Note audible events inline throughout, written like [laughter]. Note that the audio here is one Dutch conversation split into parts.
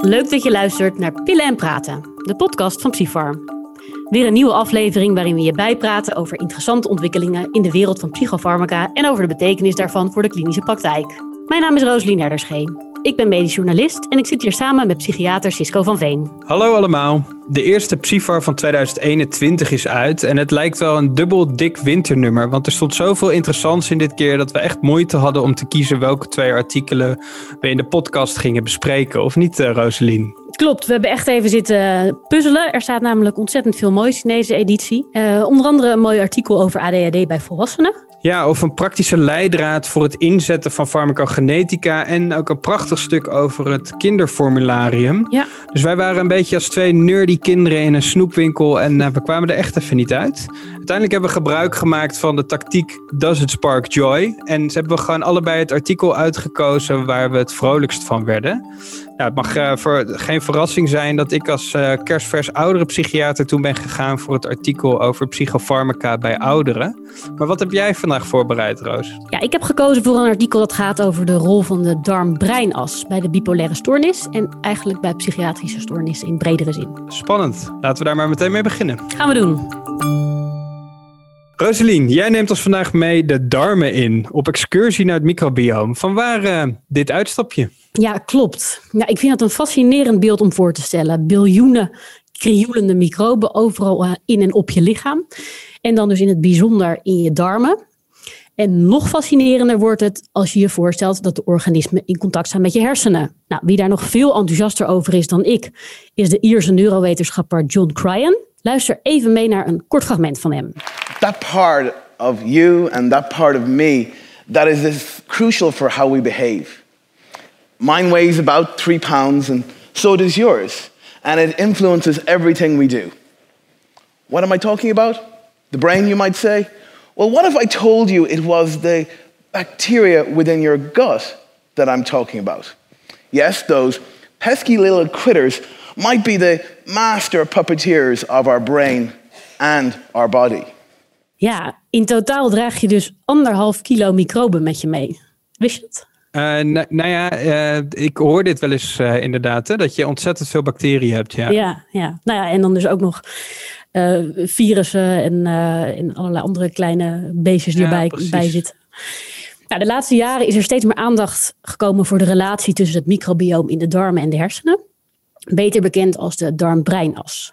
Leuk dat je luistert naar Pillen en Praten, de podcast van Psyfarm. Weer een nieuwe aflevering waarin we je bijpraten over interessante ontwikkelingen in de wereld van psychofarmaca en over de betekenis daarvan voor de klinische praktijk. Mijn naam is Rosalien Nerderschee. Ik ben medisch journalist en ik zit hier samen met psychiater Cisco van Veen. Hallo allemaal. De eerste Psyfar van 2021 is uit en het lijkt wel een dubbel dik winternummer, want er stond zoveel interessants in dit keer dat we echt moeite hadden om te kiezen welke twee artikelen we in de podcast gingen bespreken, of niet uh, Roselien? Klopt, we hebben echt even zitten puzzelen. Er staat namelijk ontzettend veel moois in deze editie. Uh, onder andere een mooi artikel over ADHD bij volwassenen. Ja, of een praktische leidraad voor het inzetten van farmacogenetica. En ook een prachtig stuk over het kinderformularium. Ja. Dus wij waren een beetje als twee nerdy kinderen in een snoepwinkel. En uh, we kwamen er echt even niet uit. Uiteindelijk hebben we gebruik gemaakt van de tactiek Does it spark joy? En ze hebben we gewoon allebei het artikel uitgekozen waar we het vrolijkst van werden. Ja, het mag uh, voor, geen verrassing zijn dat ik als uh, kerstvers oudere psychiater toen ben gegaan voor het artikel over psychofarmaca bij ouderen. Maar wat heb jij vandaag voorbereid, Roos? Ja, ik heb gekozen voor een artikel dat gaat over de rol van de darm-breinas bij de bipolaire stoornis en eigenlijk bij psychiatrische stoornissen in bredere zin. Spannend. Laten we daar maar meteen mee beginnen. Gaan we doen. Rosalien, jij neemt ons vandaag mee de darmen in op excursie naar het microbioom. Van waar uh, dit uitstapje? Ja, klopt. Ja, ik vind dat een fascinerend beeld om voor te stellen. Biljoenen krioelende microben overal eh, in en op je lichaam. En dan dus in het bijzonder in je darmen. En nog fascinerender wordt het als je je voorstelt dat de organismen in contact staan met je hersenen. Nou, wie daar nog veel enthousiaster over is dan ik, is de Ierse neurowetenschapper John Cryan. Luister even mee naar een kort fragment van hem. That part of you and that part of me, that is crucial for how we behave. Mine weighs about three pounds and so does yours. And it influences everything we do. What am I talking about? The brain, you might say? Well, what if I told you it was the bacteria within your gut that I'm talking about? Yes, those pesky little critters might be the master puppeteers of our brain and our body. Ja, in totaal draag je dus anderhalf kilo microben met je mee. Wist je dat? Uh, nou, ja, uh, ik hoor dit wel eens uh, inderdaad, hè, dat je ontzettend veel bacteriën hebt. Ja, ja, ja. Nou ja, en dan dus ook nog virussen en, en allerlei andere kleine beestjes die ja, erbij bij zitten. Nou, de laatste jaren is er steeds meer aandacht gekomen voor de relatie tussen het microbioom in de darmen en de hersenen. Beter bekend als de darm-breinas.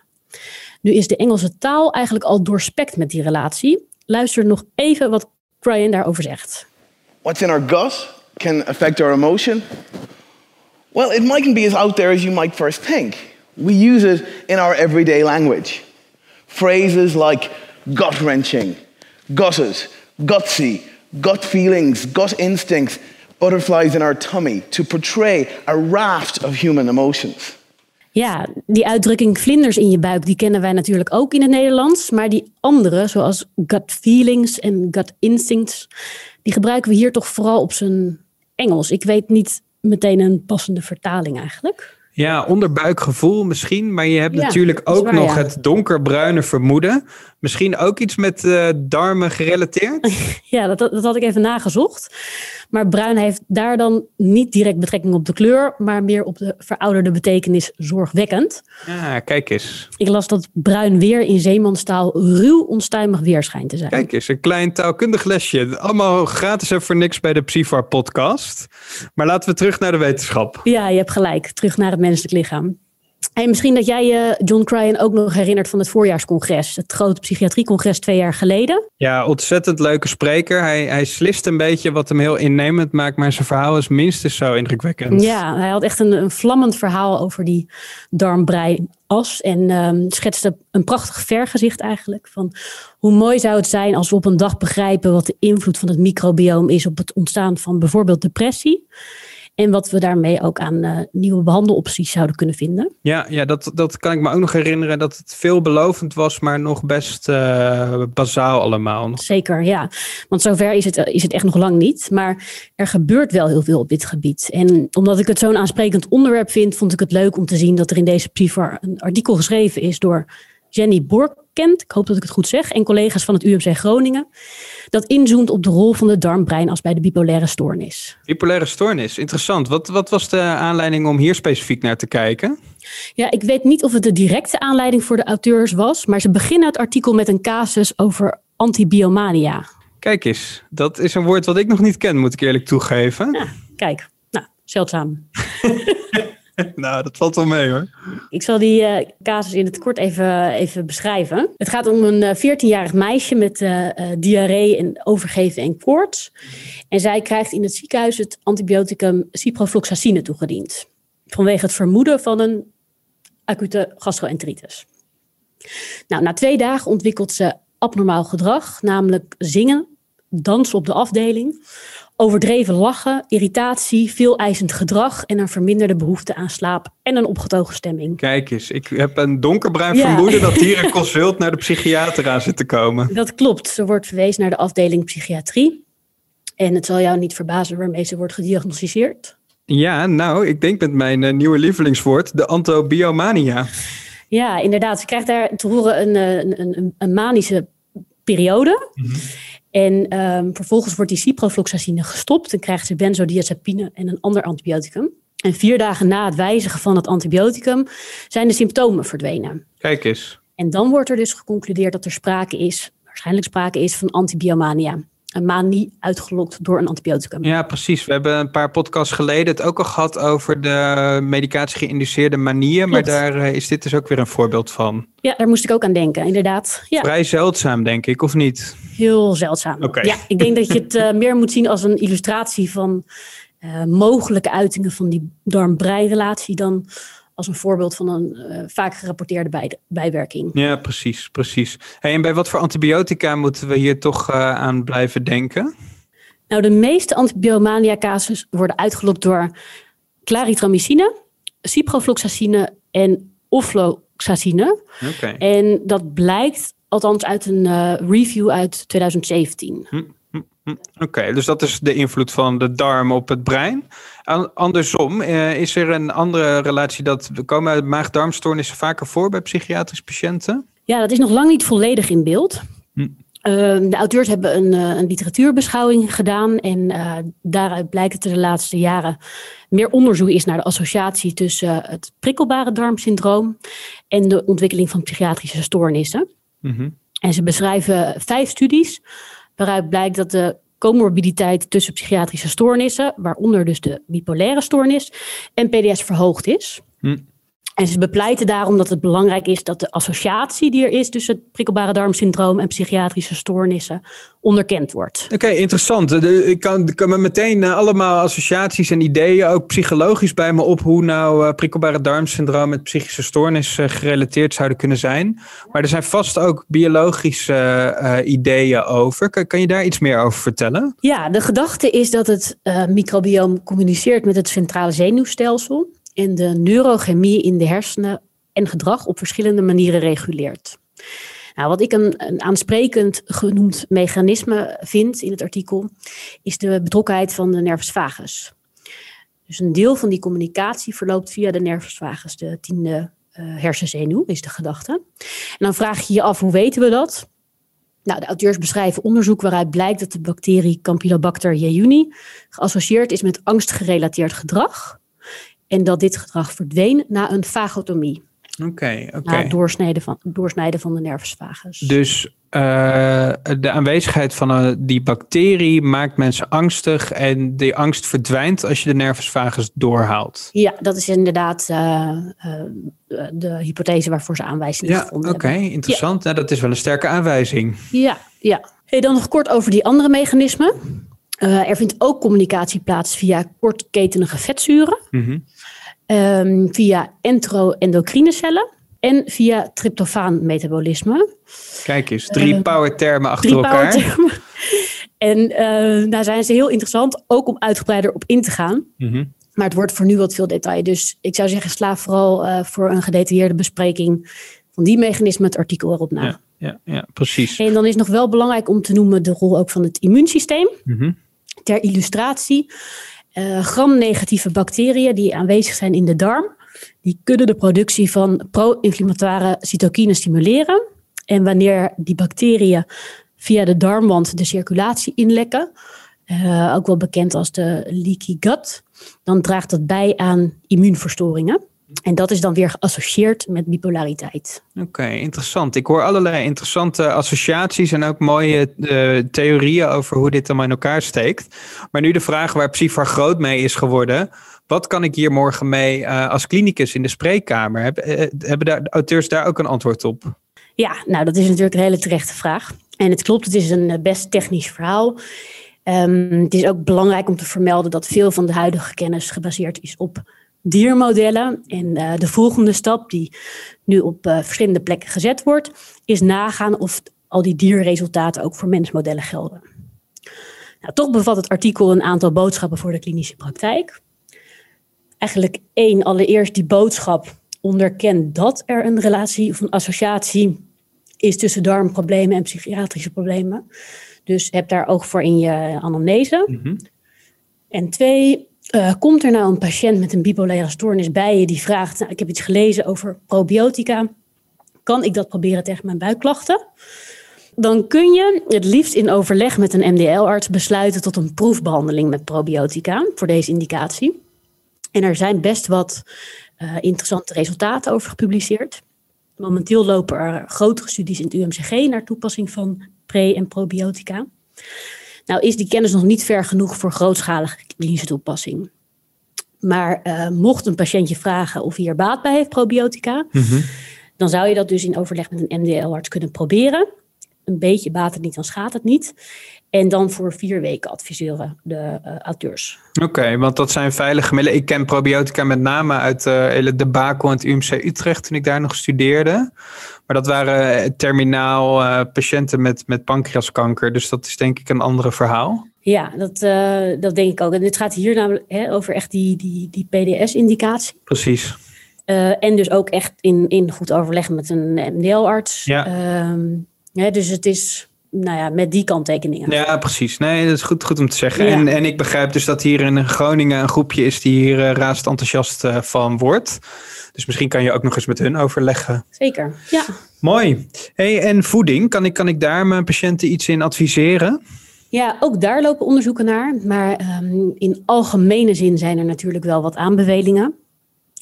Nu is de Engelse taal eigenlijk al doorspekt met die relatie. Luister nog even wat Brian daarover zegt. What's in our gut can affect our emotion? Well, it mightn't be as out there as you might first think. We use it in our everyday language. Phrases like gut wrenching, gutted, gutsy, gut feelings, gut instincts, butterflies in our tummy to portray a raft of human emotions. Ja, die uitdrukking vlinders in je buik, die kennen wij natuurlijk ook in het Nederlands. Maar die andere, zoals gut feelings en gut instincts, die gebruiken we hier toch vooral op zijn Engels. Ik weet niet meteen een passende vertaling eigenlijk. Ja, onderbuikgevoel misschien, maar je hebt natuurlijk ook nog het donkerbruine vermoeden. Misschien ook iets met uh, darmen gerelateerd? [laughs] ja, dat, dat had ik even nagezocht. Maar bruin heeft daar dan niet direct betrekking op de kleur, maar meer op de verouderde betekenis zorgwekkend. Ja, kijk eens. Ik las dat bruin weer in zeemanstaal ruw onstuimig weer schijnt te zijn. Kijk eens, een klein taalkundig lesje. Allemaal gratis en voor niks bij de Psyfar podcast. Maar laten we terug naar de wetenschap. Ja, je hebt gelijk. Terug naar het menselijk lichaam. Hey, misschien dat jij je John Cryan ook nog herinnert van het voorjaarscongres, het grote psychiatriecongres twee jaar geleden. Ja, ontzettend leuke spreker. Hij, hij slist een beetje wat hem heel innemend maakt, maar zijn verhaal is minstens zo indrukwekkend. Ja, hij had echt een, een vlammend verhaal over die darmbrei-as en um, schetste een prachtig vergezicht eigenlijk van hoe mooi zou het zijn als we op een dag begrijpen wat de invloed van het microbioom is op het ontstaan van bijvoorbeeld depressie. En wat we daarmee ook aan uh, nieuwe behandelopties zouden kunnen vinden. Ja, ja dat, dat kan ik me ook nog herinneren dat het veelbelovend was, maar nog best uh, bazaal allemaal. Zeker, ja. Want zover is het, is het echt nog lang niet. Maar er gebeurt wel heel veel op dit gebied. En omdat ik het zo'n aansprekend onderwerp vind, vond ik het leuk om te zien dat er in deze PIFAR een artikel geschreven is door Jenny Bork Kent, ik hoop dat ik het goed zeg, en collega's van het UMC Groningen. Dat inzoomt op de rol van de darmbreinas bij de bipolaire stoornis. Bipolaire stoornis, interessant. Wat, wat was de aanleiding om hier specifiek naar te kijken? Ja, ik weet niet of het de directe aanleiding voor de auteurs was, maar ze beginnen het artikel met een casus over antibiomania. Kijk eens, dat is een woord wat ik nog niet ken, moet ik eerlijk toegeven. Ja, kijk, nou, zeldzaam. [laughs] [laughs] nou, dat valt wel mee hoor. Ik zal die uh, casus in het kort even, even beschrijven. Het gaat om een 14-jarig meisje met uh, diarree en overgeven en koorts. En zij krijgt in het ziekenhuis het antibioticum ciprofloxacine toegediend. Vanwege het vermoeden van een acute gastroenteritis. Nou, na twee dagen ontwikkelt ze abnormaal gedrag, namelijk zingen, dansen op de afdeling, overdreven lachen, irritatie, veel eisend gedrag en een verminderde behoefte aan slaap en een opgetogen stemming. Kijk eens, ik heb een donkerbruin vermoeden dat hier een [laughs] consult naar de psychiater aan zit te komen. Dat klopt. Ze wordt verwezen naar de afdeling psychiatrie. En het zal jou niet verbazen waarmee ze wordt gediagnosticeerd. Ja, nou, ik denk met mijn uh, nieuwe lievelingswoord, de antobiomania. Ja, inderdaad. Ze krijgt daar te horen een, eh, een, een, een manische periode. Mm -hmm. En um, vervolgens wordt die ciprofloxacine gestopt en krijgt ze benzodiazepine en een ander antibioticum. En vier dagen na het wijzigen van het antibioticum zijn de symptomen verdwenen. Kijk eens. En dan wordt er dus geconcludeerd dat er sprake is, waarschijnlijk sprake is van antibiomania een manie uitgelokt door een antibioticum. Ja, precies. We hebben een paar podcasts geleden het ook al gehad over de medicatie geïnduceerde manieën. Maar daar uh, is dit dus ook weer een voorbeeld van. Ja, daar moest ik ook aan denken, inderdaad. Ja. Vrij zeldzaam, denk ik, of niet? Heel zeldzaam. Okay. Ja, ik denk dat je het uh, meer moet zien als een illustratie van uh, mogelijke uitingen van die darm-brei-relatie dan als een voorbeeld van een uh, vaak gerapporteerde bij, bijwerking. Ja, precies, precies. Hey, en bij wat voor antibiotica moeten we hier toch uh, aan blijven denken? Nou, de meeste antibiomania-casus worden uitgelokt door clarithromycine, ciprofloxacine en ofloxacine. Okay. En dat blijkt althans uit een uh, review uit 2017. Hm. Oké, okay, dus dat is de invloed van de darm op het brein. Andersom, uh, is er een andere relatie dat komen maag-darmstoornissen vaker voor bij psychiatrische patiënten? Ja, dat is nog lang niet volledig in beeld. Hm. Uh, de auteurs hebben een, uh, een literatuurbeschouwing gedaan en daaruit blijkt dat er de laatste jaren meer onderzoek is naar de associatie tussen het prikkelbare darmsyndroom en de ontwikkeling van psychiatrische stoornissen. Mm -hmm. En ze beschrijven vijf studies waaruit blijkt dat de comorbiditeit tussen psychiatrische stoornissen, waaronder dus de bipolaire stoornis, en PDS verhoogd is. Hm. En ze bepleiten daarom dat het belangrijk is dat de associatie die er is tussen het prikkelbare darmsyndroom en psychiatrische stoornissen onderkend wordt. Oké, okay, interessant. Ik kan, kan me meteen uh, allemaal associaties en ideeën, ook psychologisch bij me op hoe nou uh, prikkelbare darmsyndroom met psychische stoornis uh, gerelateerd zouden kunnen zijn. Maar er zijn vast ook biologische ideeën over. Kan, kan, je daar iets meer over vertellen? Ja, de gedachte is dat het microbioom communiceert met het centrale zenuwstelsel en de neurochemie in de hersenen en gedrag op verschillende manieren reguleert. Nou, wat ik een, aansprekend genoemd mechanisme vind in het artikel, is de betrokkenheid van de nervus vagus. Dus een deel van die communicatie verloopt via de nervus vagus, de tiende uh, hersenzenuw, is de gedachte. En dan vraag je je af, hoe weten we dat? Nou, de auteurs beschrijven onderzoek waaruit blijkt dat de bacterie Campylobacter jejuni geassocieerd is met angstgerelateerd gedrag. En dat dit gedrag verdween na een vagotomie. Oké, okay, oké. Okay. Na het doorsnijden van, doorsnijden van de nervus vagus. Dus uh, de aanwezigheid van uh, die bacterie maakt mensen angstig. En die angst verdwijnt als je de nervus vagus doorhaalt. Ja, dat is inderdaad uh, de hypothese waarvoor ze aanwijzingen ja, gevonden Oké, interessant. Ja. Nou, dat is wel een sterke aanwijzing. Ja, ja. Hey, dan nog kort over die andere mechanismen. Er vindt ook communicatie plaats via kortketenige vetzuren, mm -hmm. Um, via entero-endocrine cellen en via tryptofaan-metabolisme. Kijk eens, drie uh, powertermen achter drie elkaar. Powertermen. en uh, daar zijn ze heel interessant, ook om uitgebreider op in te gaan. Mm -hmm. Maar het wordt voor nu wat veel detail. Dus ik zou zeggen, sla vooral voor een gedetailleerde bespreking van die mechanismen het artikel erop na. Ja, ja, ja precies. En dan is nog wel belangrijk om te noemen de rol ook van het immuunsysteem. Mm -hmm. Ter illustratie, uh, gram-negatieve bacteriën die aanwezig zijn in de darm, die kunnen de productie van pro-inflammatoire cytokines stimuleren. En wanneer die bacteriën via de darmwand de circulatie inlekken, uh, ook wel bekend als de leaky gut, dan draagt dat bij aan immuunverstoringen. En dat is dan weer geassocieerd met bipolariteit. Oké, interessant. Ik hoor allerlei interessante associaties en ook mooie uh, theorieën over hoe dit allemaal in elkaar steekt. Maar nu de vraag waar Psyfar groot mee is geworden. Wat kan ik hier morgen mee uh, als klinicus in de spreekkamer? Heb, hebben de auteurs daar ook een antwoord op? Ja, nou dat is natuurlijk een hele terechte vraag. En het klopt, het is een best technisch verhaal. Um, het is ook belangrijk om te vermelden dat veel van de huidige kennis gebaseerd is op diermodellen. En uh, de volgende stap, die nu op uh, verschillende plekken gezet wordt, is nagaan of al die dierresultaten ook voor mensmodellen gelden. Nou, toch bevat het artikel een aantal boodschappen voor de klinische praktijk. Eigenlijk één, allereerst die boodschap onderkent dat er een relatie of een associatie is tussen darmproblemen en psychiatrische problemen. Dus heb daar oog voor in je anamnese. Mm -hmm. En twee, uh, komt er nou een patiënt met een bipolaire stoornis bij je die vraagt: nou, Ik heb iets gelezen over probiotica. Kan ik dat proberen tegen mijn buikklachten? Dan kun je het liefst in overleg met een MDL-arts besluiten tot een proefbehandeling met probiotica voor deze indicatie. En er zijn best wat uh, interessante resultaten over gepubliceerd. Momenteel lopen er grotere studies in het UMCG naar toepassing van pre- en probiotica. Nou is die kennis nog niet ver genoeg voor grootschalige klinische toepassing. Maar uh, mocht een patiëntje vragen of hij er baat bij heeft, probiotica, mm-hmm. dan zou je dat dus in overleg met een MDL-arts kunnen proberen. Een beetje baat het niet, dan schaadt het niet. En dan voor vier weken adviseren de uh, auteurs. Oké, want dat zijn veilige middelen. Ik ken probiotica met name uit de Bakel en het UMC Utrecht toen ik daar nog studeerde. Maar dat waren eh, terminaal uh, patiënten met, met pancreaskanker. Dus dat is denk ik een andere verhaal. Ja, dat, uh, dat denk ik ook. En dit gaat hier namelijk hè, over echt die, die, die PDS-indicatie. Precies. Uh, en dus ook echt in, in goed overleg met een MDL-arts. Ja. Um, ja, dus het is nou ja, met die kanttekeningen. Ja, precies. Nee, dat is goed, goed om te zeggen. Ja. En, en ik begrijp dus dat hier in Groningen een groepje is die hier uh, raast enthousiast uh, van wordt. Dus misschien kan je ook nog eens met hun overleggen. Zeker, ja. Mooi. Hey, en voeding, kan ik, kan ik daar mijn patiënten iets in adviseren? Ja, ook daar lopen onderzoeken naar. Maar um, in algemene zin zijn er natuurlijk wel wat aanbevelingen.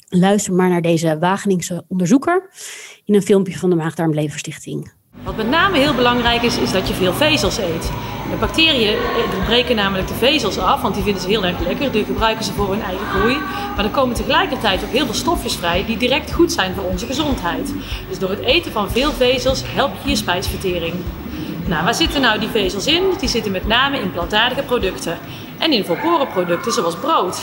Luister maar naar deze Wageningse onderzoeker in een filmpje van de Maagdarmleverstichting. Wat met name heel belangrijk is, is dat je veel vezels eet. De bacteriën breken namelijk de vezels af, want die vinden ze heel erg lekker. Die gebruiken ze voor hun eigen groei. Maar er komen tegelijkertijd ook heel veel stofjes vrij die direct goed zijn voor onze gezondheid. Dus door het eten van veel vezels help je je spijsvertering. Nou, waar zitten nou die vezels in? Die zitten met name in plantaardige producten en in volkoren producten zoals brood.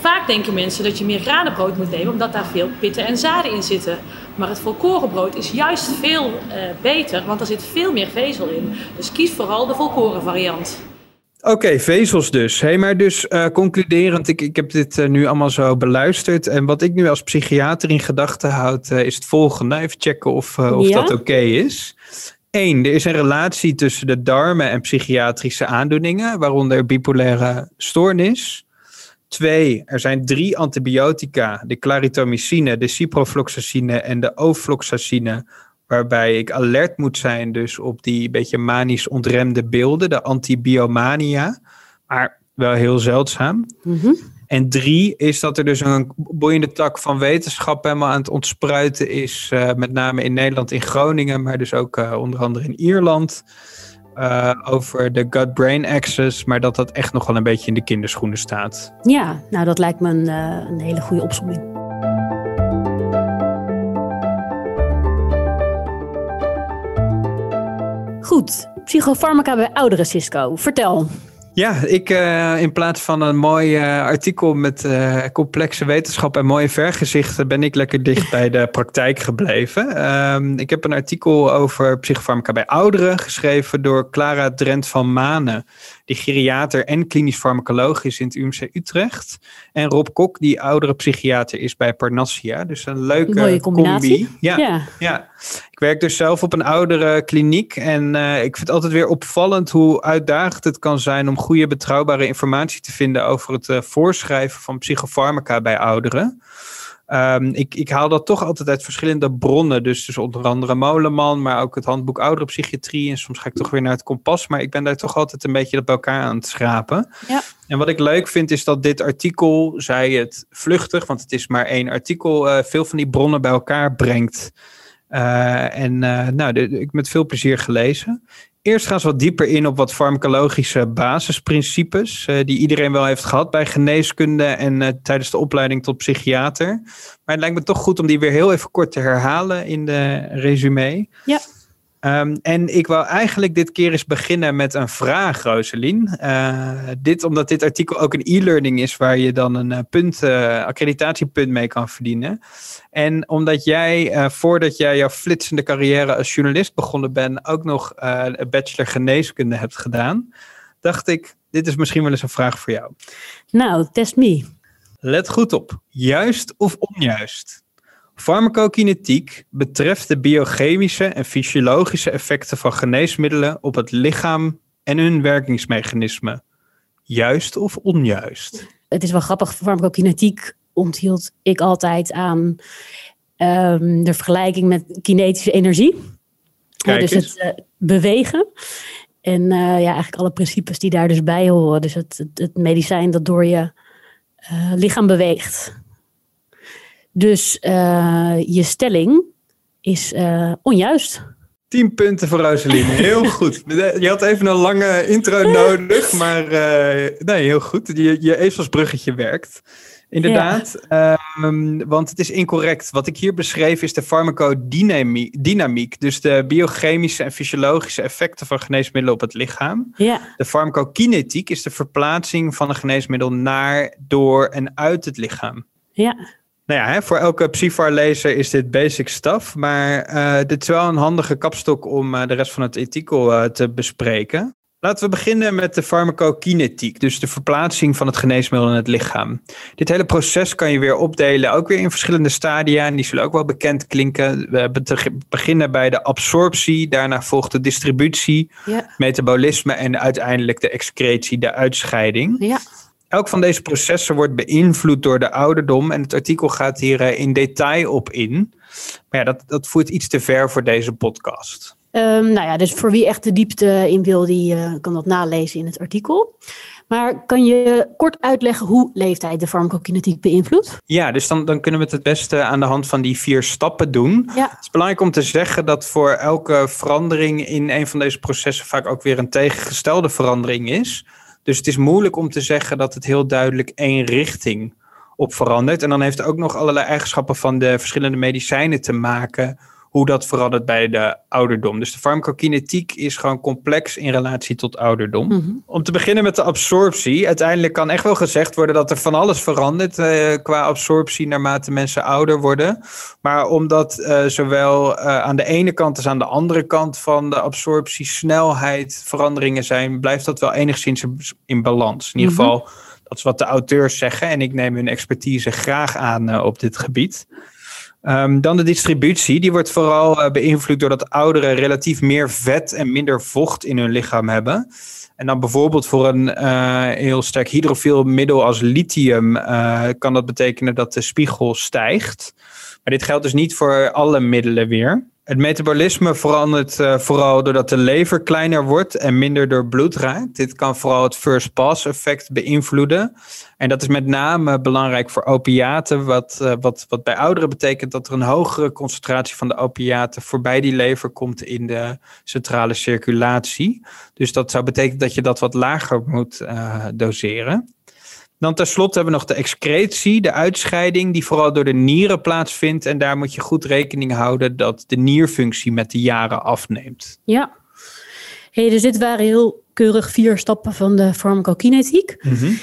Vaak denken mensen dat je meer gradenbrood moet nemen omdat daar veel pitten en zaden in zitten. Maar het volkorenbrood is juist veel uh, beter, want er zit veel meer vezel in. Dus kies vooral de volkoren variant. Oké, okay, vezels dus. Hey, maar dus uh, concluderend, ik, ik heb dit uh, nu allemaal zo beluisterd. En wat ik nu als psychiater in gedachten houd, is het volgende. Even checken of, of ja? dat oké okay is. Eén, er is een relatie tussen de darmen en psychiatrische aandoeningen, waaronder bipolaire stoornis. Twee, er zijn drie antibiotica, de claritomycine, de ciprofloxacine en de ofloxacine, waarbij ik alert moet zijn dus op die beetje manisch ontremde beelden, de antibiomania, maar wel heel zeldzaam. Mm-hmm. En drie is dat er dus een boeiende tak van wetenschap helemaal aan het ontspruiten is, uh, met name in Nederland, in Groningen, maar dus ook uh, onder andere in Ierland. Uh, over de gut-brain axis, maar dat dat echt nog wel een beetje in de kinderschoenen staat. Ja, nou dat lijkt me een, uh, een hele goede opzomming. Goed, psychofarmaca bij ouderen, Cisco. Vertel. Ja, ik uh, in plaats van een mooi uh, artikel met uh, complexe wetenschap en mooie vergezichten, ben ik lekker dicht bij de praktijk gebleven. Um, ik heb een artikel over psychofarmaca bij ouderen geschreven door Clara Drent van Manen, die geriater en klinisch farmacoloog is in het UMC Utrecht. En Rob Kok, die oudere psychiater is bij Parnassia. Dus een leuke Mooie combinatie. Combi. Ja, ja. ja. Ik werk dus zelf op een oudere kliniek. En uh, ik vind het altijd weer opvallend hoe uitdagend het kan zijn om goede, betrouwbare informatie te vinden over het uh, voorschrijven van psychofarmaca bij ouderen. Um, ik, ik haal dat toch altijd uit verschillende bronnen. Dus, dus onder andere Molenman, maar ook het handboek Ouderenpsychiatrie. En soms ga ik toch weer naar het kompas. Maar ik ben daar toch altijd een beetje dat bij elkaar aan het schrapen. Ja. En wat ik leuk vind is dat dit artikel, zij het vluchtig, want het is maar één artikel, uh, veel van die bronnen bij elkaar brengt. Uh, en uh, nou, de, ik met veel plezier gelezen. Eerst gaan ze wat dieper in op wat farmacologische basisprincipes, uh, die iedereen wel heeft gehad bij geneeskunde en uh, tijdens de opleiding tot psychiater. Maar het lijkt me toch goed om die weer heel even kort te herhalen in de resume. Ja. Um, en ik wil eigenlijk dit keer eens beginnen met een vraag, Roselien. Uh, dit omdat dit artikel ook een e-learning is waar je dan een uh, punt, uh, accreditatiepunt mee kan verdienen. En omdat jij, voordat jij jouw flitsende carrière als journalist begonnen bent, ook nog een bachelor geneeskunde hebt gedaan, dacht ik, dit is misschien wel eens een vraag voor jou. Nou, test me. Let goed op. Juist of onjuist? Farmacokinetiek betreft de biochemische en fysiologische effecten van geneesmiddelen op het lichaam en hun werkingsmechanismen. Juist of onjuist? Het is wel grappig, farmacokinetiek onthield ik altijd aan um, de vergelijking met kinetische energie. Kijk dus eens. het uh, bewegen. En uh, ja, eigenlijk alle principes die daar dus bij horen. Dus het, het, het medicijn dat door je uh, lichaam beweegt. Dus uh, je stelling is uh, onjuist. 10 punten voor Rosaline. Heel [laughs] goed. Je had even een lange intro [laughs] nodig, maar uh, nee, heel goed. Je, je ezelsbruggetje werkt. Inderdaad, ja. um, want het is incorrect. Wat ik hier beschreef is de farmacodynamiek, dus de biochemische en fysiologische effecten van geneesmiddelen op het lichaam. Ja. De farmacokinetiek is de verplaatsing van een geneesmiddel naar, door en uit het lichaam. Ja. Nou ja, hè, voor elke Psyfar-lezer is dit basic stuff. Maar uh, dit is wel een handige kapstok om uh, de rest van het artikel uh, te bespreken. Laten we beginnen met de farmacokinetiek, dus de verplaatsing van het geneesmiddel in het lichaam. Dit hele proces kan je weer opdelen, ook weer in verschillende stadia. En die zullen ook wel bekend klinken. We beginnen bij de absorptie, daarna volgt de distributie, ja. metabolisme en uiteindelijk de excretie, de uitscheiding. Ja. Elk van deze processen wordt beïnvloed door de ouderdom en het artikel gaat hier uh, in detail op in. Maar ja, dat, dat voert iets te ver voor deze podcast. Um, nou ja, dus voor wie echt de diepte in wil, die uh, kan dat nalezen in het artikel. Maar kan je kort uitleggen hoe leeftijd de farmacokinetiek beïnvloedt? Ja, dus dan, dan kunnen we het het beste aan de hand van die vier stappen doen. Ja. Het is belangrijk om te zeggen dat voor elke verandering in een van deze processen vaak ook weer een tegengestelde verandering is. Dus het is moeilijk om te zeggen dat het heel duidelijk één richting op verandert. En dan heeft het ook nog allerlei eigenschappen van de verschillende medicijnen te maken. Hoe dat verandert bij de ouderdom. Dus de farmacokinetiek is gewoon complex in relatie tot ouderdom. Mhm. Om te beginnen met de absorptie. Uiteindelijk kan echt wel gezegd worden dat er van alles verandert uh, qua absorptie naarmate mensen ouder worden. Maar omdat uh, zowel uh, aan de ene kant als aan de andere kant van de absorptiesnelheid veranderingen zijn, blijft dat wel enigszins in balans. In ieder Mhm. geval, dat is wat de auteurs zeggen. En ik neem hun expertise graag aan uh, op dit gebied. Um, dan de distributie. Die wordt vooral uh, beïnvloed doordat ouderen relatief meer vet en minder vocht in hun lichaam hebben. En dan bijvoorbeeld voor een uh, heel sterk hydrofiel middel als lithium uh, kan dat betekenen dat de spiegel stijgt. Maar dit geldt dus niet voor alle middelen weer. Het metabolisme verandert uh, vooral doordat de lever kleiner wordt en minder door bloed raakt. Dit kan vooral het first pass effect beïnvloeden. En dat is met name belangrijk voor opiaten, wat, uh, wat, wat bij ouderen betekent dat er een hogere concentratie van de opiaten voorbij die lever komt in de centrale circulatie. Dus dat zou betekenen dat je dat wat lager moet uh, doseren. Dan tenslotte hebben we nog de excretie, de uitscheiding, die vooral door de nieren plaatsvindt. En daar moet je goed rekening houden dat de nierfunctie met de jaren afneemt. Ja. Hey, dus dit waren heel keurig vier stappen van de farmacokinetiek. Mm -hmm.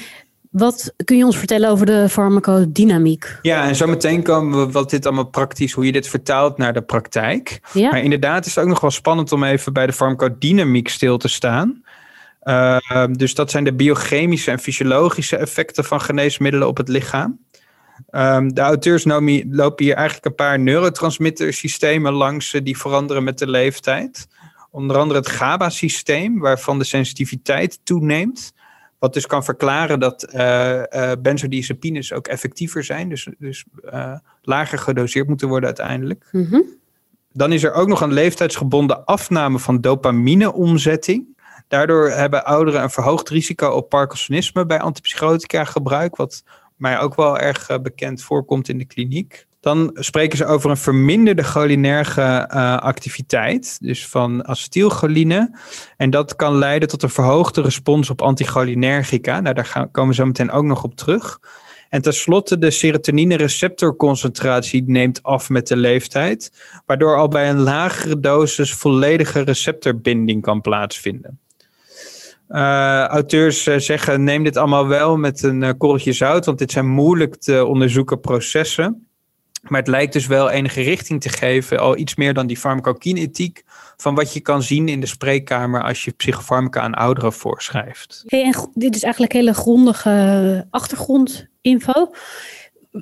Wat kun je ons vertellen over de farmacodynamiek? Ja, en zo meteen komen we wat dit allemaal praktisch, hoe je dit vertaalt naar de praktijk. Ja. Maar inderdaad is het ook nog wel spannend om even bij de farmacodynamiek stil te staan. Uh, dus dat zijn de biochemische en fysiologische effecten van geneesmiddelen op het lichaam. Um, de auteurs lopen hier eigenlijk een paar neurotransmittersystemen langs uh, die veranderen met de leeftijd. Onder andere het GABA-systeem, waarvan de sensitiviteit toeneemt. Wat dus kan verklaren dat uh, benzodiazepines ook effectiever zijn. Dus, dus lager gedoseerd moeten worden uiteindelijk. Mm Dan is er ook nog een leeftijdsgebonden afname van dopamineomzetting. Daardoor hebben ouderen een verhoogd risico op Parkinsonisme bij antipsychotica gebruik. Wat mij ook wel erg bekend voorkomt in de kliniek. Dan spreken ze over een verminderde cholinerge uh, activiteit, dus van acetylcholine. En dat kan leiden tot een verhoogde respons op anticholinergica. Nou, daar gaan, komen we zo meteen ook nog op terug. En tenslotte, de serotonine receptorconcentratie neemt af met de leeftijd, waardoor al bij een lagere dosis volledige receptorbinding kan plaatsvinden. Uh, auteurs uh, zeggen: neem dit allemaal wel met een uh, korreltje zout, want dit zijn moeilijk te onderzoeken processen. Maar het lijkt dus wel enige richting te geven, al iets meer dan die farmacokinetiek, van wat je kan zien in de spreekkamer als je psychofarmaca aan ouderen voorschrijft. En dit is eigenlijk hele grondige achtergrondinfo.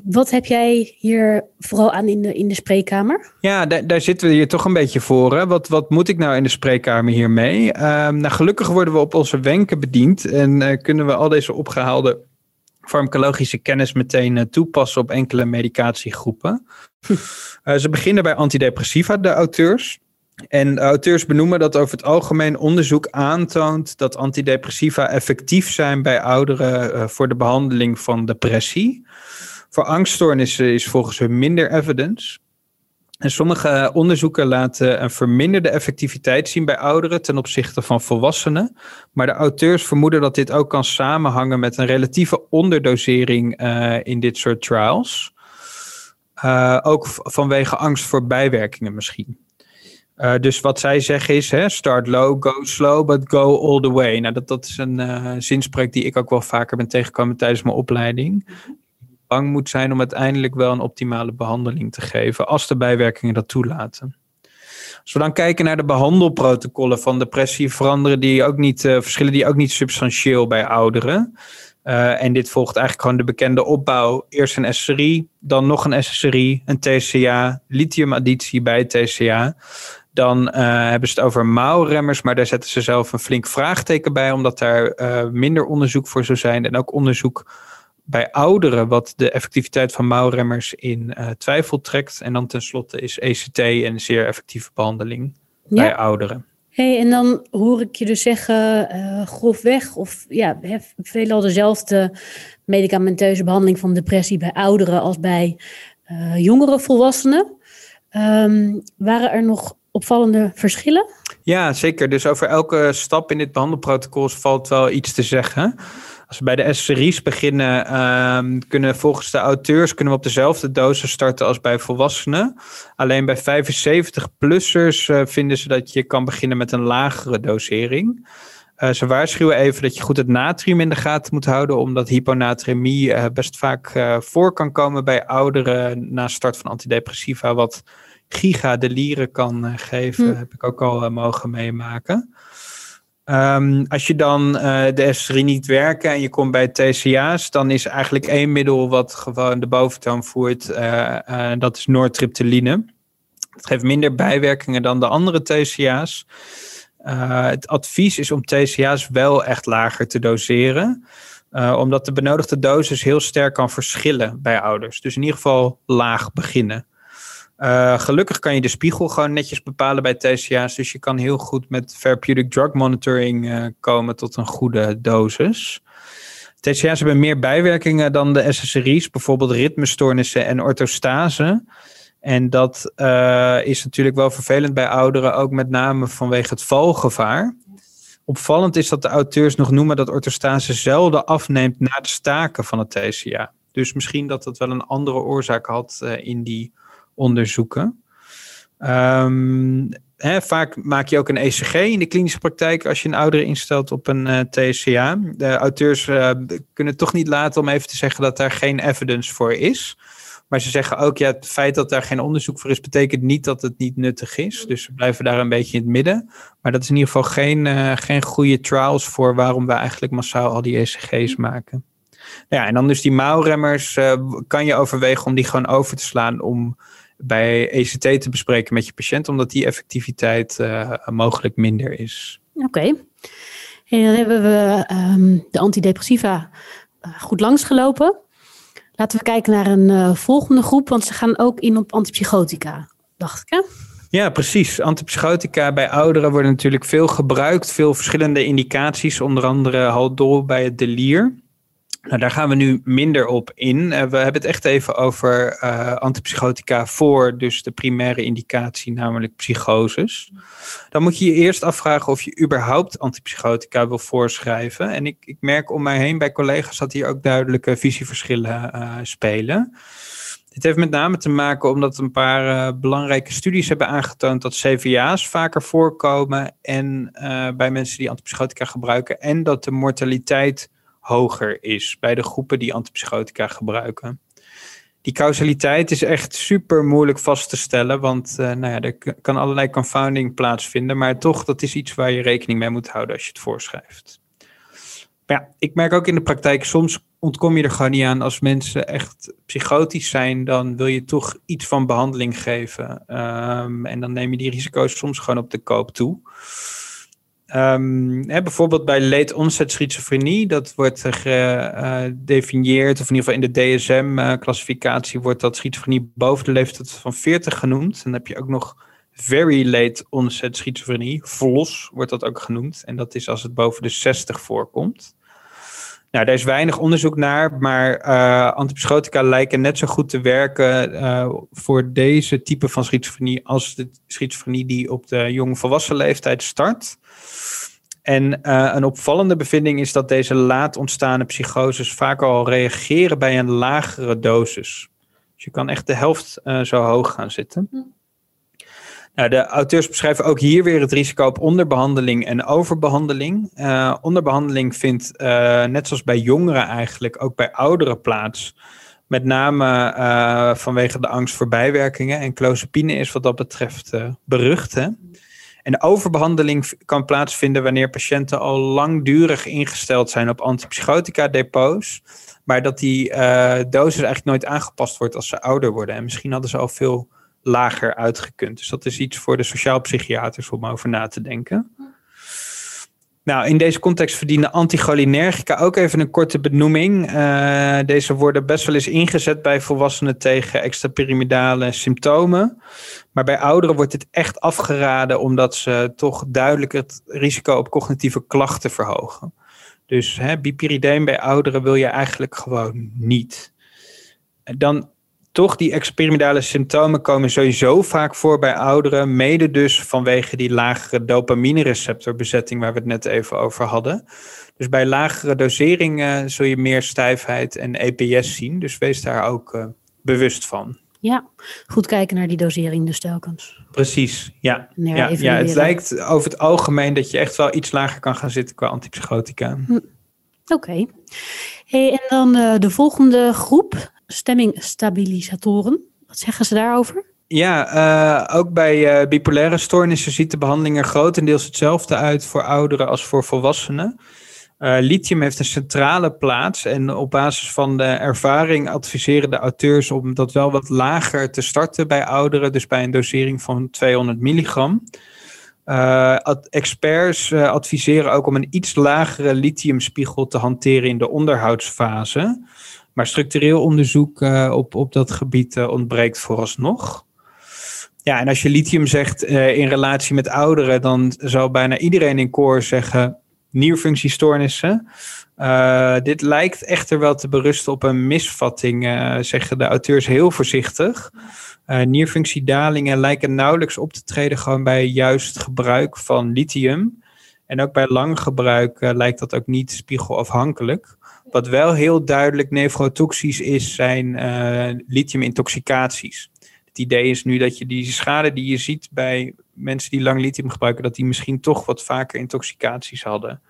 Wat heb jij hier vooral aan in de, in de spreekkamer? Ja, daar, daar zitten we hier toch een beetje voor. Hè? Wat, wat moet ik nou in de spreekkamer hiermee? Uh, nou, gelukkig worden we op onze wenken bediend en uh, kunnen we al deze opgehaalde farmacologische kennis meteen uh, toepassen op enkele medicatiegroepen. Uh, ze beginnen bij antidepressiva, de auteurs. En de auteurs benoemen dat over het algemeen onderzoek aantoont dat antidepressiva effectief zijn bij ouderen voor de behandeling van depressie. Voor angststoornissen is volgens hun minder evidence. En sommige onderzoeken laten een verminderde effectiviteit zien bij ouderen ten opzichte van volwassenen. Maar de auteurs vermoeden dat dit ook kan samenhangen met een relatieve onderdosering uh, in dit soort trials. Uh, ook vanwege angst voor bijwerkingen misschien. Uh, dus wat zij zeggen is, hè, start low, go slow, but go all the way. Nou, dat, is een zinspreuk die ik ook wel vaker ben tegengekomen tijdens mijn opleiding bang moet zijn om uiteindelijk wel een optimale behandeling te geven, als de bijwerkingen dat toelaten. Als we dan kijken naar de behandelprotocollen van depressie, veranderen die ook niet, uh, verschillen die ook niet substantieel bij ouderen. Uh, en dit volgt eigenlijk gewoon de bekende opbouw. Eerst een SSRI, dan nog een SSRI, een TCA, lithiumadditie bij TCA. Dan uh, hebben ze het over mouwremmers, maar daar zetten ze zelf een flink vraagteken bij, omdat daar minder onderzoek voor zou zijn. En ook onderzoek bij ouderen wat de effectiviteit van mouwremmers in uh, twijfel trekt. En dan tenslotte is ECT een zeer effectieve behandeling ja. bij ouderen. Hey, en dan hoor ik je dus zeggen, uh, grofweg, of ja, veelal dezelfde medicamenteuze behandeling van depressie bij ouderen als bij uh, jongere volwassenen. Um, waren er nog opvallende verschillen? Ja, zeker. Dus over elke stap in dit behandelprotocol valt wel iets te zeggen. Als we bij de SSRI's beginnen, um, kunnen volgens de auteurs kunnen we op dezelfde dosis starten als bij volwassenen. Alleen bij 75-plussers uh, vinden ze dat je kan beginnen met een lagere dosering. Uh, ze waarschuwen even dat je goed het natrium in de gaten moet houden, omdat hyponatremie uh, best vaak voor kan komen bij ouderen na start van antidepressiva, wat gigadelirium kan geven, hm. heb ik ook al mogen meemaken. Um, als je dan uh, de S3 niet werken en je komt bij TCA's, dan is eigenlijk één middel wat gewoon de boventoon voert. Uh, dat is noortriptyline. Het geeft minder bijwerkingen dan de andere TCA's. het advies is om TCA's wel echt lager te doseren. omdat de benodigde dosis heel sterk kan verschillen bij ouders. Dus in ieder geval laag beginnen. Uh, gelukkig kan je de spiegel gewoon netjes bepalen bij TCA's. Dus je kan heel goed met therapeutic drug monitoring uh, komen tot een goede dosis. TCA's hebben meer bijwerkingen dan de SSRI's, bijvoorbeeld ritmestoornissen en orthostase. En dat uh, is natuurlijk wel vervelend bij ouderen, ook met name vanwege het valgevaar. Opvallend is dat de auteurs nog noemen dat orthostase zelden afneemt na de staken van het TCA. Dus misschien dat dat wel een andere oorzaak had in die onderzoeken. Hè, vaak maak je ook een ECG in de klinische praktijk als je een oudere instelt op een uh, TCA. De auteurs uh, kunnen toch niet laten om even te zeggen dat daar geen evidence voor is. Maar ze zeggen ook, ja, het feit dat daar geen onderzoek voor is, betekent niet dat het niet nuttig is. Dus we blijven daar een beetje in het midden. Maar dat is in ieder geval geen, uh, geen goede trials voor waarom we eigenlijk massaal al die ECG's maken. Ja, en dan dus die mouwremmers, kan je overwegen om die gewoon over te slaan om bij ECT te bespreken met je patiënt, omdat die effectiviteit uh, mogelijk minder is. Oké. Okay. En dan hebben we ehm, de antidepressiva uh, goed langsgelopen. Laten we kijken naar een uh, volgende groep, want ze gaan ook in op antipsychotica, dacht ik hè? Ja, precies. Antipsychotica bij ouderen worden natuurlijk veel gebruikt. Veel verschillende indicaties, onder andere haldol bij het delier. Nou, daar gaan we nu minder op in. Uh, we hebben het echt even over uh, antipsychotica voor dus de primaire indicatie, namelijk psychoses. Dan moet je je eerst afvragen of je überhaupt antipsychotica wil voorschrijven. En ik, ik merk om mij heen bij collega's dat hier ook duidelijke visieverschillen uh, spelen. Dit heeft met name te maken omdat een paar belangrijke studies hebben aangetoond dat CVA's vaker voorkomen en bij mensen die antipsychotica gebruiken en dat de mortaliteit hoger is bij de groepen die antipsychotica gebruiken. Die causaliteit is echt super moeilijk vast te stellen, want uh, nou ja, er kan allerlei confounding plaatsvinden, maar toch, dat is iets waar je rekening mee moet houden als je het voorschrijft. Ja, ik merk ook in de praktijk, soms ontkom je er gewoon niet aan als mensen echt psychotisch zijn, dan wil je toch iets van behandeling geven. Um, en dan neem je die risico's soms gewoon op de koop toe. Um, hè, bijvoorbeeld bij late onset schizofrenie, dat wordt gedefinieerd, of in ieder geval in de DSM-classificatie wordt dat schizofrenie boven de leeftijd van 40 genoemd. En dan heb je ook nog very late onset schizofrenie, VLOS wordt dat ook genoemd. En dat is als het boven de 60 voorkomt. Nou, daar is weinig onderzoek naar, maar uh, antipsychotica lijken net zo goed te werken voor deze type van schizofrenie als de schizofrenie die op de jonge volwassen leeftijd start. En uh, een opvallende bevinding is dat deze laat ontstaande psychoses vaak al reageren bij een lagere dosis. Dus je kan echt de helft zo hoog gaan zitten. Hm. Nou, de auteurs beschrijven ook hier weer het risico op onderbehandeling en overbehandeling. Uh, onderbehandeling vindt, net zoals bij jongeren eigenlijk, ook bij ouderen plaats. Met name vanwege de angst voor bijwerkingen. En clozapine is wat dat betreft berucht. Hè? En de overbehandeling kan plaatsvinden wanneer patiënten al langdurig ingesteld zijn op antipsychotica-depots. Maar dat die dosis eigenlijk nooit aangepast wordt als ze ouder worden. En misschien hadden ze al veel lager uitgekund. Dus dat is iets voor de sociaal-psychiaters om over na te denken. Nou, in deze context verdienen anticholinergica ook even een korte benoeming. Uh, deze worden best wel eens ingezet bij volwassenen tegen extrapyramidale symptomen. Maar bij ouderen wordt dit echt afgeraden omdat ze toch duidelijk het risico op cognitieve klachten verhogen. Dus hè, bij ouderen wil je eigenlijk gewoon niet. Dan toch, die experimentale symptomen komen sowieso vaak voor bij ouderen, mede dus vanwege die lagere dopamine-receptorbezetting waar we het net even over hadden. Dus bij lagere doseringen zul je meer stijfheid en EPS zien, dus wees daar ook uh, bewust van. Ja, goed kijken naar die dosering dus telkens. Precies, ja. Ja, ja, het lijkt over het algemeen dat je echt wel iets lager kan gaan zitten qua antipsychotica. Hm. Oké. Okay. Hey, en dan uh, de volgende groep, stemmingstabilisatoren. Wat zeggen ze daarover? Ja, uh, ook bij uh, bipolaire stoornissen ziet de behandeling er grotendeels hetzelfde uit voor ouderen als voor volwassenen. Uh, lithium heeft een centrale plaats en op basis van de ervaring adviseren de auteurs om dat wel wat lager te starten bij ouderen, dus bij een dosering van 200 milligram. experts adviseren ook om een iets lagere lithiumspiegel te hanteren in de onderhoudsfase. Maar structureel onderzoek uh, op, op dat gebied uh, ontbreekt vooralsnog. Ja, en als je lithium zegt uh, in relatie met ouderen, dan zou bijna iedereen in koor zeggen nierfunctiestoornissen. dit lijkt echter wel te berusten op een misvatting, zeggen de auteurs heel voorzichtig. nierfunctiedalingen lijken nauwelijks op te treden gewoon bij juist gebruik van lithium. En ook bij lang gebruik lijkt dat ook niet spiegelafhankelijk. Wat wel heel duidelijk nefrotoxisch is, zijn uh, lithiumintoxicaties. Het idee is nu dat je die schade die je ziet bij mensen die lang lithium gebruiken, dat die misschien toch wat vaker intoxicaties hadden.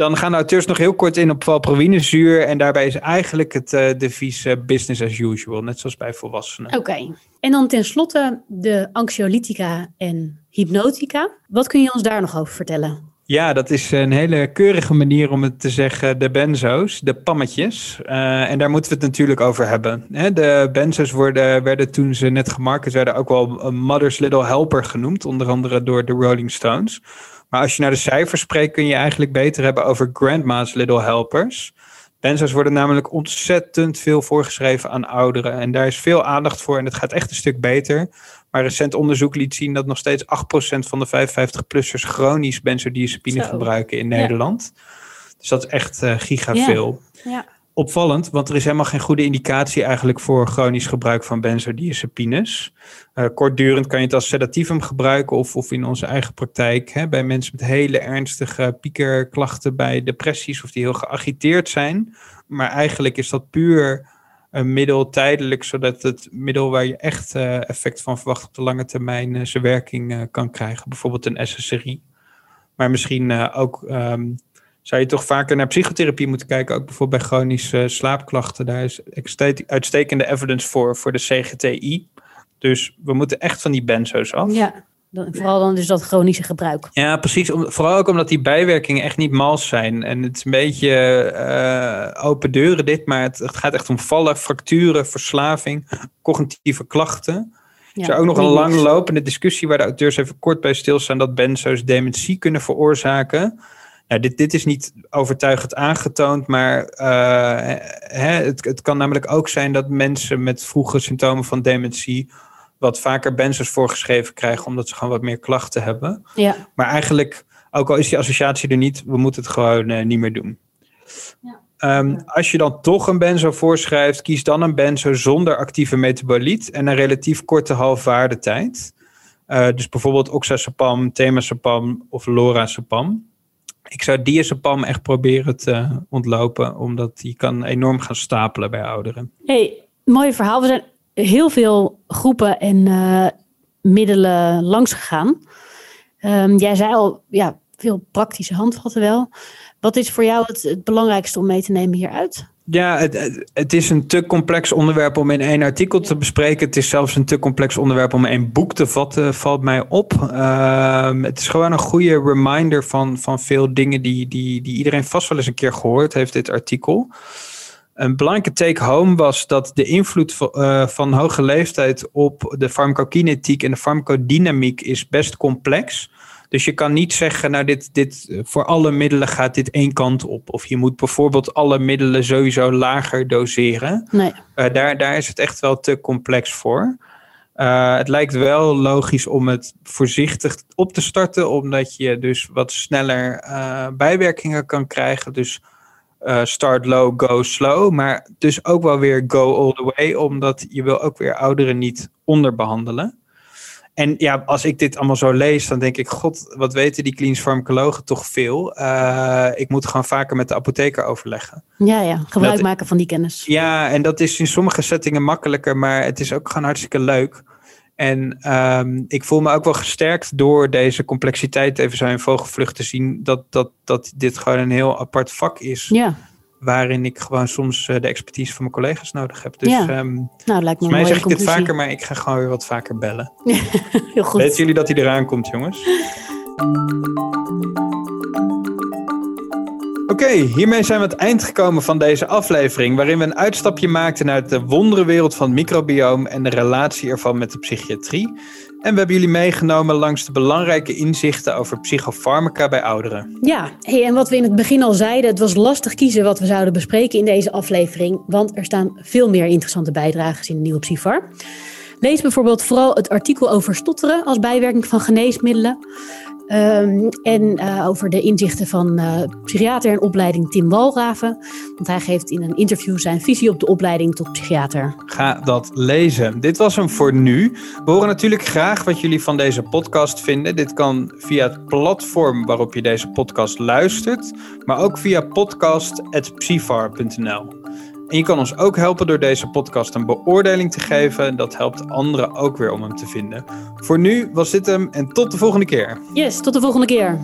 Dan gaan de auteurs nog heel kort in op valproïnezuur. En daarbij is eigenlijk het uh, devies uh, business as usual, net zoals bij volwassenen. Oké. En dan tenslotte de anxiolytica en hypnotica. Wat kun je ons daar nog over vertellen? Ja, dat is een hele keurige manier om het te zeggen. De benzo's, de pammetjes. Uh, en daar moeten we het natuurlijk over hebben. Hè, de benzo's worden, werden toen ze net gemarket werden ook wel Mother's Little Helper genoemd. Onder andere door de Rolling Stones. Maar als je naar de cijfers spreekt, kun je eigenlijk beter hebben over Grandma's Little Helpers. Benzo's worden namelijk ontzettend veel voorgeschreven aan ouderen. En daar is veel aandacht voor en het gaat echt een stuk beter. Maar recent onderzoek liet zien dat nog steeds 8% van de 55-plussers chronisch benzodiazepine gebruiken in Nederland. Dus dat is echt uh, gigaveel. Ja. ja. Opvallend, want er is helemaal geen goede indicatie eigenlijk voor chronisch gebruik van benzodiazepines. Uh, kortdurend kan je het als sedatiefum gebruiken of, of in onze eigen praktijk hè, bij mensen met hele ernstige piekerklachten bij depressies of die heel geagiteerd zijn. Maar eigenlijk is dat puur een middel tijdelijk, zodat het middel waar je echt uh, effect van verwacht op de lange termijn uh, zijn werking kan krijgen. Bijvoorbeeld een SSRI. Maar misschien ook um, zou je toch vaker naar psychotherapie moeten kijken. Ook bijvoorbeeld bij chronische slaapklachten. Daar is uitstekende evidence voor, voor de CGTI. Dus we moeten echt van die benzo's af. Ja, vooral dan dus dat chronische gebruik. Ja, precies. Om, vooral ook omdat die bijwerkingen echt niet mals zijn. En het is een beetje uh, open deuren dit, maar het, het, gaat echt om vallen, fracturen, verslaving, cognitieve klachten. Ja, er is ook nog een langlopende discussie waar de auteurs even kort bij stilstaan dat benzo's dementie kunnen veroorzaken ja, dit, dit is niet overtuigend aangetoond, maar uh, hè, het, het kan namelijk ook zijn dat mensen met vroege symptomen van dementie wat vaker benzos voorgeschreven krijgen, omdat ze gewoon wat meer klachten hebben. Ja. Maar eigenlijk, ook al is die associatie er niet, we moeten het gewoon uh, niet meer doen. Ja. Um, als je dan toch een benzo voorschrijft, kies dan een benzo zonder actieve metaboliet en een relatief korte halfwaardetijd. Uh, dus bijvoorbeeld oxazepam, temazepam of lorazepam ik zou diazepam echt proberen te ontlopen, omdat die kan enorm gaan stapelen bij ouderen. Hey, mooi verhaal. We zijn heel veel groepen en uh, middelen langs gegaan. Um, jij zei al, ja, veel praktische handvatten wel. Wat is voor jou het belangrijkste om mee te nemen hieruit? Ja, het, het, is een te complex onderwerp om in één artikel te bespreken. Het is zelfs een te complex onderwerp om in één boek te vatten, valt mij op. Uh, het is gewoon een goede reminder van, van veel dingen die, die, die iedereen vast wel eens een keer gehoord heeft, dit artikel. Een belangrijke take-home was dat de invloed van, uh, van hoge leeftijd op de farmacokinetiek en de farmacodynamiek is best complex dus je kan niet zeggen, nou, dit, dit, voor alle middelen gaat dit één kant op. Of je moet bijvoorbeeld alle middelen sowieso lager doseren. Nee. Uh, daar, daar is het echt wel te complex voor. Uh, het lijkt wel logisch om het voorzichtig op te starten, omdat je dus wat sneller uh, bijwerkingen kan krijgen. Dus start low, go slow. Maar dus ook wel weer go all the way, omdat je wil ook weer ouderen niet onderbehandelen. En ja, als ik dit allemaal zo lees, dan denk ik, god, wat weten die klinisch farmacologen toch veel. Uh, ik moet gewoon vaker met de apotheker overleggen. Ja, ja, gebruik maken van die kennis. Ja, en dat is in sommige settingen makkelijker, maar het is ook gewoon hartstikke leuk. En um, ik voel me ook wel gesterkt door deze complexiteit even zo in vogelvlucht te zien, dat, dat, dat dit gewoon een heel apart vak is. Ja waarin ik gewoon soms uh, de expertise van mijn collega's nodig heb. Dus ja. um, nou, lijkt me mij zeg ik dit vaker, maar ik ga gewoon weer wat vaker bellen. [laughs] Heel goed. Weten jullie dat hij eraan komt, jongens? [laughs] Oké, hiermee zijn we het eind gekomen van deze aflevering, waarin we een uitstapje maakten uit de wonderenwereld van het microbioom en de relatie ervan met de psychiatrie. En we hebben jullie meegenomen langs de belangrijke inzichten over psychofarmaca bij ouderen. Ja, en wat we in het begin al zeiden, het was lastig kiezen wat we zouden bespreken in deze aflevering, want er staan veel meer interessante bijdragers in de nieuwe Psyfar. Lees bijvoorbeeld vooral het artikel over stotteren als bijwerking van geneesmiddelen. Um, en uh, over de inzichten van uh, psychiater in opleiding Tim Walraven. Want hij geeft in een interview zijn visie op de opleiding tot psychiater. Ga dat lezen. Dit was hem voor nu. We horen natuurlijk graag wat jullie van deze podcast vinden. Dit kan via het platform waarop je deze podcast luistert, maar ook via podcast.psyfar.nl. En je kan ons ook helpen door deze podcast een beoordeling te geven. Dat helpt anderen ook weer om hem te vinden. Voor nu was dit hem en tot de volgende keer. Yes, tot de volgende keer.